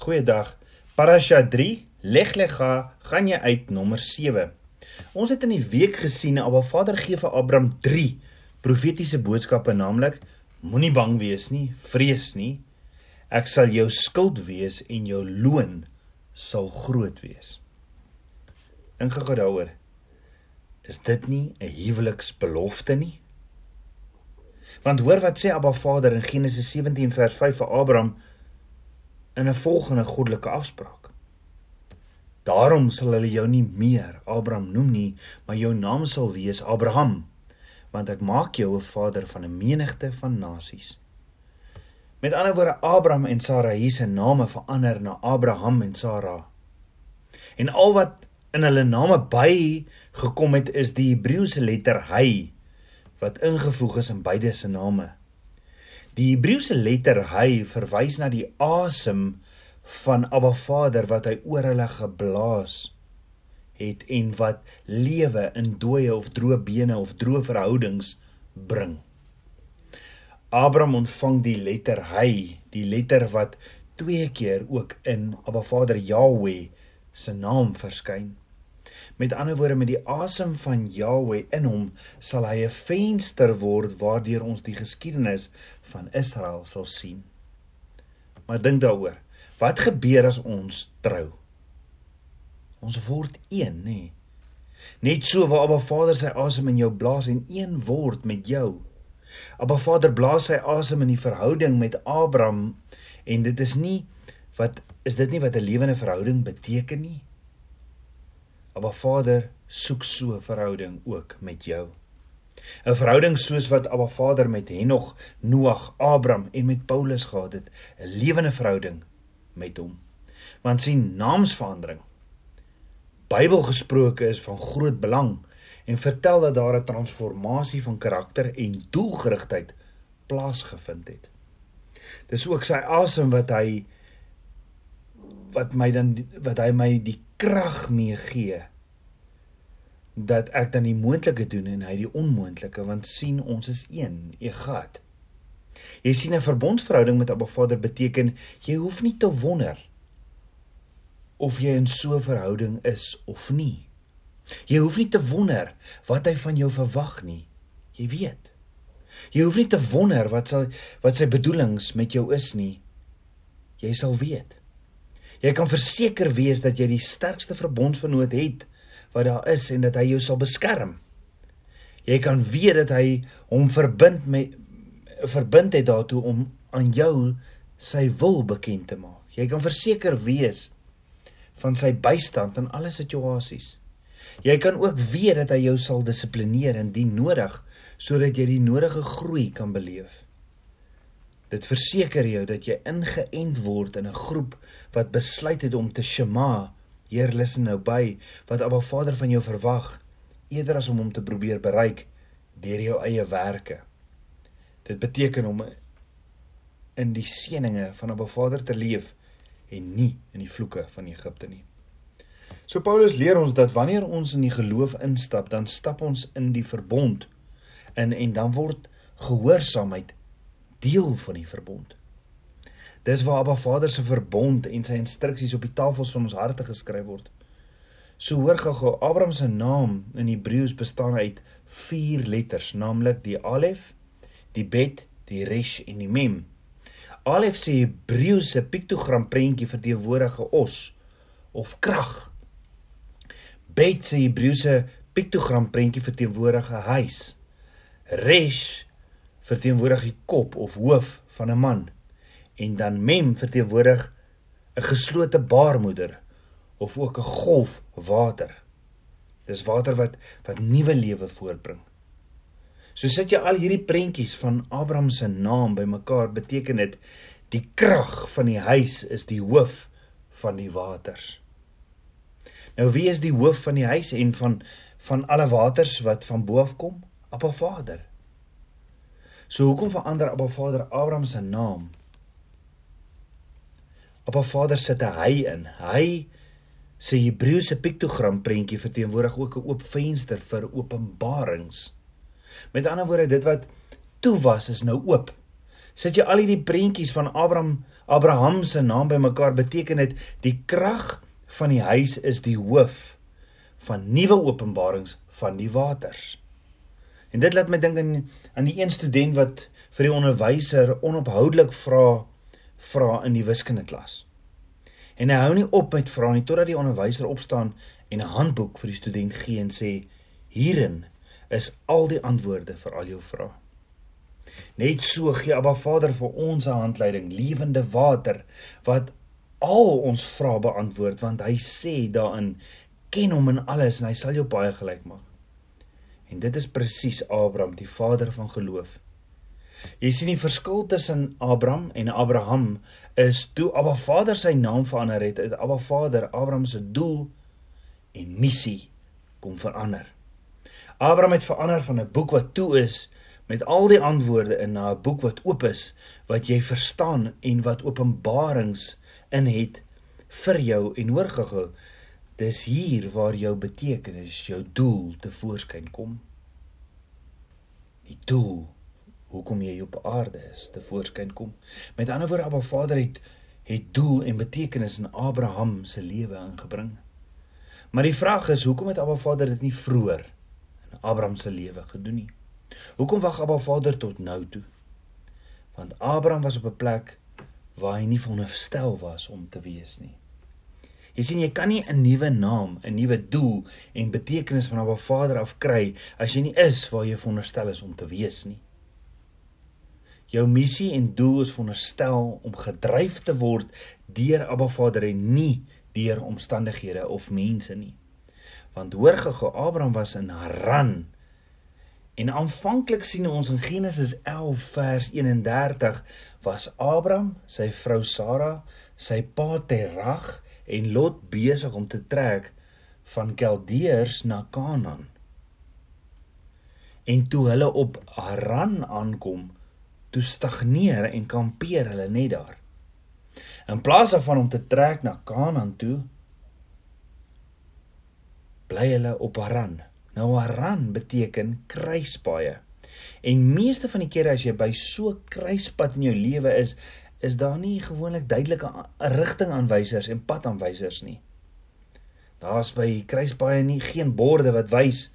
Goeiedag. Parasha 3, Leg Lega, gaan jy uit nommer 7. Ons het in die week gesien Abba Vader gee vir Abraham 3 profetiese boodskappe, naamlik moenie bang wees nie, vrees nie. Ek sal jou skild wees en jou loon sal groot wees. Gou daaroor. Is dit nie 'n huweliksbelofte nie? Want hoor wat sê Abba Vader in Genesis 17 vers 5 vir Abraham in 'n volgende goddelike afspraak. Daarom sal hulle jou nie meer Abraham noem nie, maar jou naam sal wees Abraham, want ek maak jou 'n vader van 'n menigte van nasies. Met ander woorde, Abraham en Sara hier se name verander na Abraham en Sara. En al wat in hulle name by gekom het is die Hebreëse letter hy wat ingevoeg is in beide se name. Die Hebreëse letter hy verwys na die asem van Abba Vader wat hy oor hulle geblaas het en wat lewe in dooie of droë bene of droë verhoudings bring. Abraham ontvang die letter hy, die letter wat twee keer ook in Abba Vader Jahweh se naam verskyn. Met ander woorde met die asem van Jahweh in hom sal hy 'n venster word waardeur ons die geskiedenis van Israel sal sien. Maar dink daaroor, wat gebeur as ons trou? Ons word een, nê? Nee. Net so waar Abba Vader sy asem in jou blaas en een word met jou. Abba Vader blaas sy asem in die verhouding met Abraham en dit is nie wat is dit nie wat 'n lewende verhouding beteken nie? Abba Vader soek so 'n verhouding ook met jou. 'n Verhouding soos wat Abba Vader met Henog, Noag, Abraham en met Paulus gehad het, 'n lewende verhouding met hom. Want sien naamsverandering Bybel gesproke is van groot belang en vertel dat daar 'n transformasie van karakter en doelgerigtheid plaasgevind het. Dis ook sy asem wat hy wat my dan wat hy my die krag mee gee dat ek dan die moontlike doen en hy die onmoontlike want sien ons is een egat jy sien 'n verbondverhouding met Abba Vader beteken jy hoef nie te wonder of jy in so 'n verhouding is of nie. Jy hoef nie te wonder wat hy van jou verwag nie jy weet. Jy hoef nie te wonder wat sy wat sy bedoelings met jou is nie jy sal weet Jy kan verseker wees dat jy die sterkste verbondsvernoot het wat daar is en dat hy jou sal beskerm. Jy kan weet dat hy hom verbind met verbind het daartoe om aan jou sy wil bekend te maak. Jy kan verseker wees van sy bystand in alle situasies. Jy kan ook weet dat hy jou sal dissiplineer indien nodig sodat jy die nodige groei kan beleef. Dit verseker jou dat jy ingeënt word in 'n groep wat besluit het om te shema, Heer luister nou by wat Abba Vader van jou verwag, eerder as om hom te probeer bereik deur jou eie werke. Dit beteken om in die seëninge van Abba Vader te leef en nie in die vloeke van Egipte nie. So Paulus leer ons dat wanneer ons in die geloof instap, dan stap ons in die verbond in en dan word gehoorsaamheid deel van die verbond. Dis waar Abba Vader se verbond en sy instruksies op die tafels van ons harte geskryf word. So hoor gou-gou, Abraham se naam in Hebreëus bestaan uit 4 letters, naamlik die Alef, die Bet, die Resh en die Mem. Alef se Hebreëse piktogram prentjie verteenwoordig 'n os of krag. Bet se Hebreëse piktogram prentjie verteenwoordig 'n huis. Resh verteenwoordig die kop of hoof van 'n man en dan mem verteenwoordig 'n geslote baarmoeder of ook 'n golf water. Dis water wat wat nuwe lewe voortbring. So sit jy al hierdie prentjies van Abraham se naam bymekaar beteken dit die krag van die huis is die hoof van die waters. Nou wie is die hoof van die huis en van van alle waters wat van bo af kom? Appa Vader. So hoekom verander Abba Vader Abraham se naam? Abba Vader sit 'n hy in. Hy se Hebreëse piktogram prentjie verteenwoordig ook 'n oop venster vir openbarings. Met ander woorde, dit wat toe was is nou oop. Sit jy al hierdie prentjies van Abraham Abraham se naam bymekaar beteken dit die krag van die huis is die hoof van nuwe openbarings van die waters. En dit laat my dink aan aan die een student wat vir die onderwyser onophoudelik vra vra in die wiskundeklas. En hy hou nie op met vra nie totdat die onderwyser opstaan en 'n handboek vir die student gee en sê hierin is al die antwoorde vir al jou vrae. Net so gee Abba Vader vir ons 'n handleiding, lewende water wat al ons vrae beantwoord want hy sê daarin ken hom in alles en hy sal jou baie gelyk maak. En dit is presies Abraham, die vader van geloof. Jy sien die verskil tussen Abraham en Abraham is toe Abba Vader sy naam verander het, het Abba Vader Abraham se doel en missie kom verander. Abraham het verander van 'n boek wat toe is met al die antwoorde in na 'n boek wat oop is wat jy verstaan en wat openbarings in het vir jou en hoor gehou dis hier waar jou betekenis jou doel te voorskyn kom die doel hoekom jy op aarde is te voorskyn kom met ander woorde Abba Vader het het doel en betekenis in Abraham se lewe ingebring maar die vraag is hoekom het Abba Vader dit nie vroeër in Abraham se lewe gedoen nie Hoekom wag Abba Vader tot nou toe? Want Abraham was op 'n plek waar hy nie veronderstel was om te wees nie. Jy sien jy kan nie 'n nuwe naam, 'n nuwe doel en betekenis van Abba Vader af kry as jy nie is waar jy veronderstel is om te wees nie. Jou missie en doel is veronderstel om gedryf te word deur Abba Vader en nie deur omstandighede of mense nie. Want hoor gou, Abraham was in Haran En aanvanklik sien ons in Genesis 11 vers 31 was Abraham, sy vrou Sara, sy pa Terag en Lot besig om te trek van Keldeërs na Kanaan. En toe hulle op Haran aankom, toe stagneer en kampeer hulle net daar. In plaas daarvan om te trek na Kanaan toe, bly hulle op Haran. Nou Haran beteken kruispaaie. En meeste van die kere as jy by so 'n kruispad in jou lewe is, is daar nie gewoonlik duidelike rigtingaanwysers en padaanwysers nie. Daar's by kruispaaie nie geen borde wat wys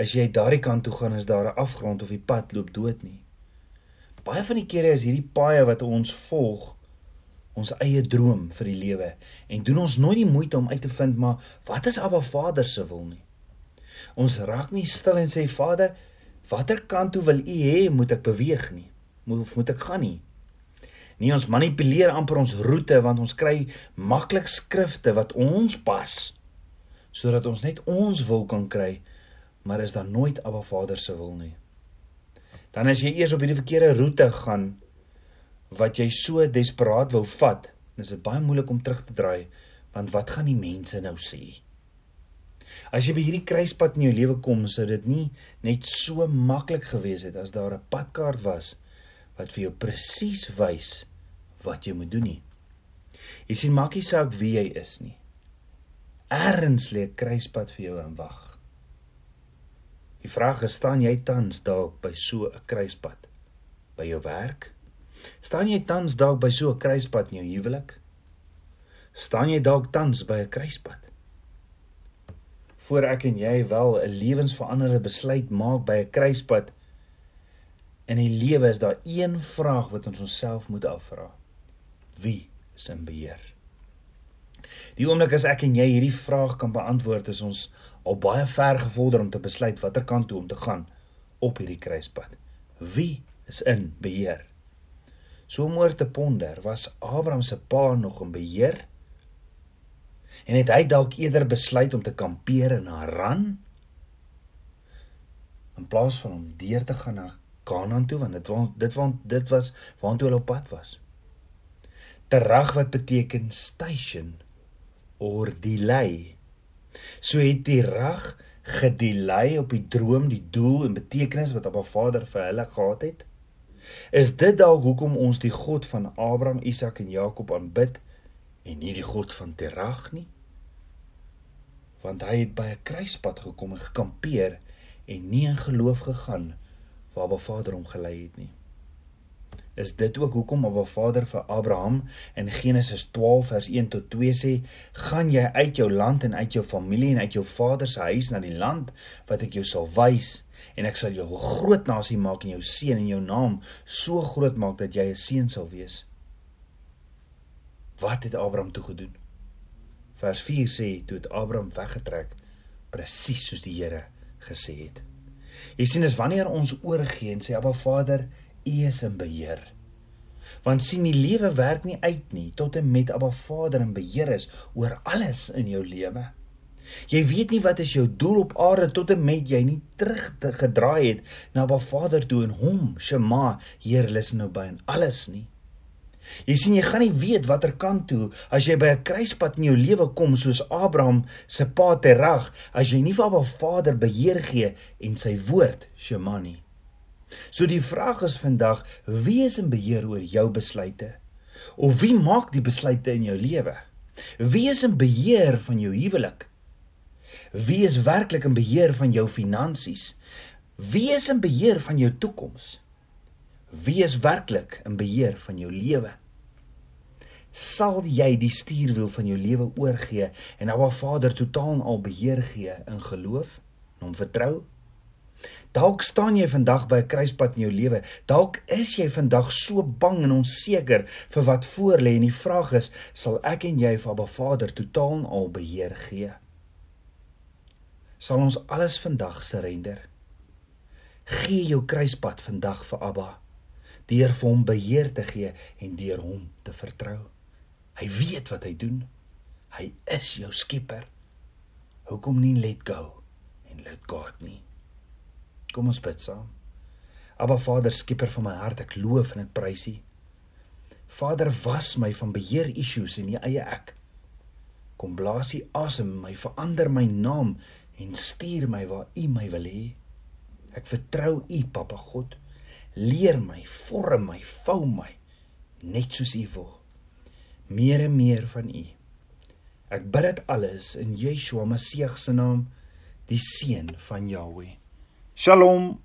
as jy daardie kant toe gaan is daar 'n afgrond of die pad loop dood nie. Baie van die kere is hierdie paaie wat ons volg ons eie droom vir die lewe en doen ons nooit die moeite om uit te vind maar wat is Abba Vader se wil nie. Ons raak nie stil en sê Vader, watter kant toe wil U hê moet ek beweeg nie? Moet moet ek gaan nie? Nee, ons manipuleer amper ons roete want ons kry maklik skrifte wat ons pas sodat ons net ons wil kan kry, maar is dan nooit Abba Vader se wil nie. Dan as jy eers op hierdie verkeerde roete gaan wat jy so desperaat wou vat, is dit baie moeilik om terug te draai want wat gaan die mense nou sê? As jy by hierdie kruispunt in jou lewe kom, sou dit nie net so maklik gewees het as daar 'n padkaart was wat vir jou presies wys wat jy moet doen nie. Jy sien maak nie saak wie jy is nie. Ergens lê 'n kruispunt vir jou in wag. Die vraag is, staan jy tans dalk by so 'n kruispunt by jou werk? Staan jy tans dalk by so 'n kruispunt in jou huwelik? Staan jy dalk tans by 'n kruispunt? voor ek en jy wel 'n lewensveranderende besluit maak by 'n kruispunt in die lewe is daar een vraag wat ons onsself moet afvra. Wie is in beheer? Die oomblik as ek en jy hierdie vraag kan beantwoord, is ons al baie ver gevorder om te besluit watter kant toe om te gaan op hierdie kruispunt. Wie is in beheer? So om oor te ponder, was Abraham se pa nog in beheer? En het hy dalk eerder besluit om te kampeer in Haran in plaas van om deur te gaan na Kanaan toe want dit was dit was dit was waartoe hulle op pad was. Terag wat beteken station or delay. So het die rag gedelay op die droom, die doel en betekenis wat Abba Vader vir hulle gehad het. Is dit dalk hoekom ons die God van Abraham, Isak en Jakob aanbid en nie die God van Terag nie. Want hy het by 'n kruispunt gekom en gekampeer en nie in geloof gegaan waar Ba Vader hom gelei het nie. is dit ook hoekom Abba Vader vir Abraham in Genesis 12 vers 1 tot 2 sê: "Gaan jy uit jou land en uit jou familie en uit jou vader se huis na die land wat ek jou sal wys, en ek sal jou 'n groot nasie maak en jou seën en jou naam so groot maak dat jy 'n seën sal wees." Wat het Abraham toe gedoen? Vers 4 sê toe het Abraham weggetrek presies soos die Here gesê het. Jy sien as wanneer ons oorgee en sê Abba Vader, U is in beheer. Want sien die lewe werk nie uit nie tot en met Abba Vader in beheer is oor alles in jou lewe. Jy weet nie wat is jou doel op aarde tot en met jy nie terug te gedraai het na Abba Vader toe en hom, Shema, Heer, luister nou by en alles nie. Jy sien jy gaan nie weet watter kant toe as jy by 'n kruispunt in jou lewe kom soos Abraham se pa Terag as jy nie vir Abba Vader beheer gee en sy woord Shema nie. So die vraag is vandag, wie is in beheer oor jou besluite? Of wie maak die besluite in jou lewe? Wie is in beheer van jou huwelik? Wie is werklik in beheer van jou finansies? Wie is in beheer van jou toekoms? Wie is werklik in beheer van jou lewe? Sal jy die stuurwiel van jou lewe oorgee en na Vader totaal al beheer gee in geloof en hom vertrou? Dalk staan jy vandag by 'n kruispunt in jou lewe. Dalk is jy vandag so bang en onseker vir wat voorlê en die vraag is, sal ek en jy vir Abba Vader totaal en al beheer gee? Sal ons alles vandag surrender? Gee jou kruispunt vandag vir Abba deur vir hom beheer te gee en deur hom te vertrou. Hy weet wat hy doen. Hy is jou skepper. Hoekom nie let go en let God nie? Kom ons bid saam. Aba Vader, skieper van my hart, ek loof en ek prys U. Vader, was my van beheer issues in U eie ek. Kom blaas U asem in my, verander my naam en stuur my waar U my wil hê. Ek vertrou U, Papa God. Leer my, vorm my, vou my net soos U wil. Meer en meer van U. Ek bid dit alles in Yeshua Messie se naam, die seun van Jahweh. Shalom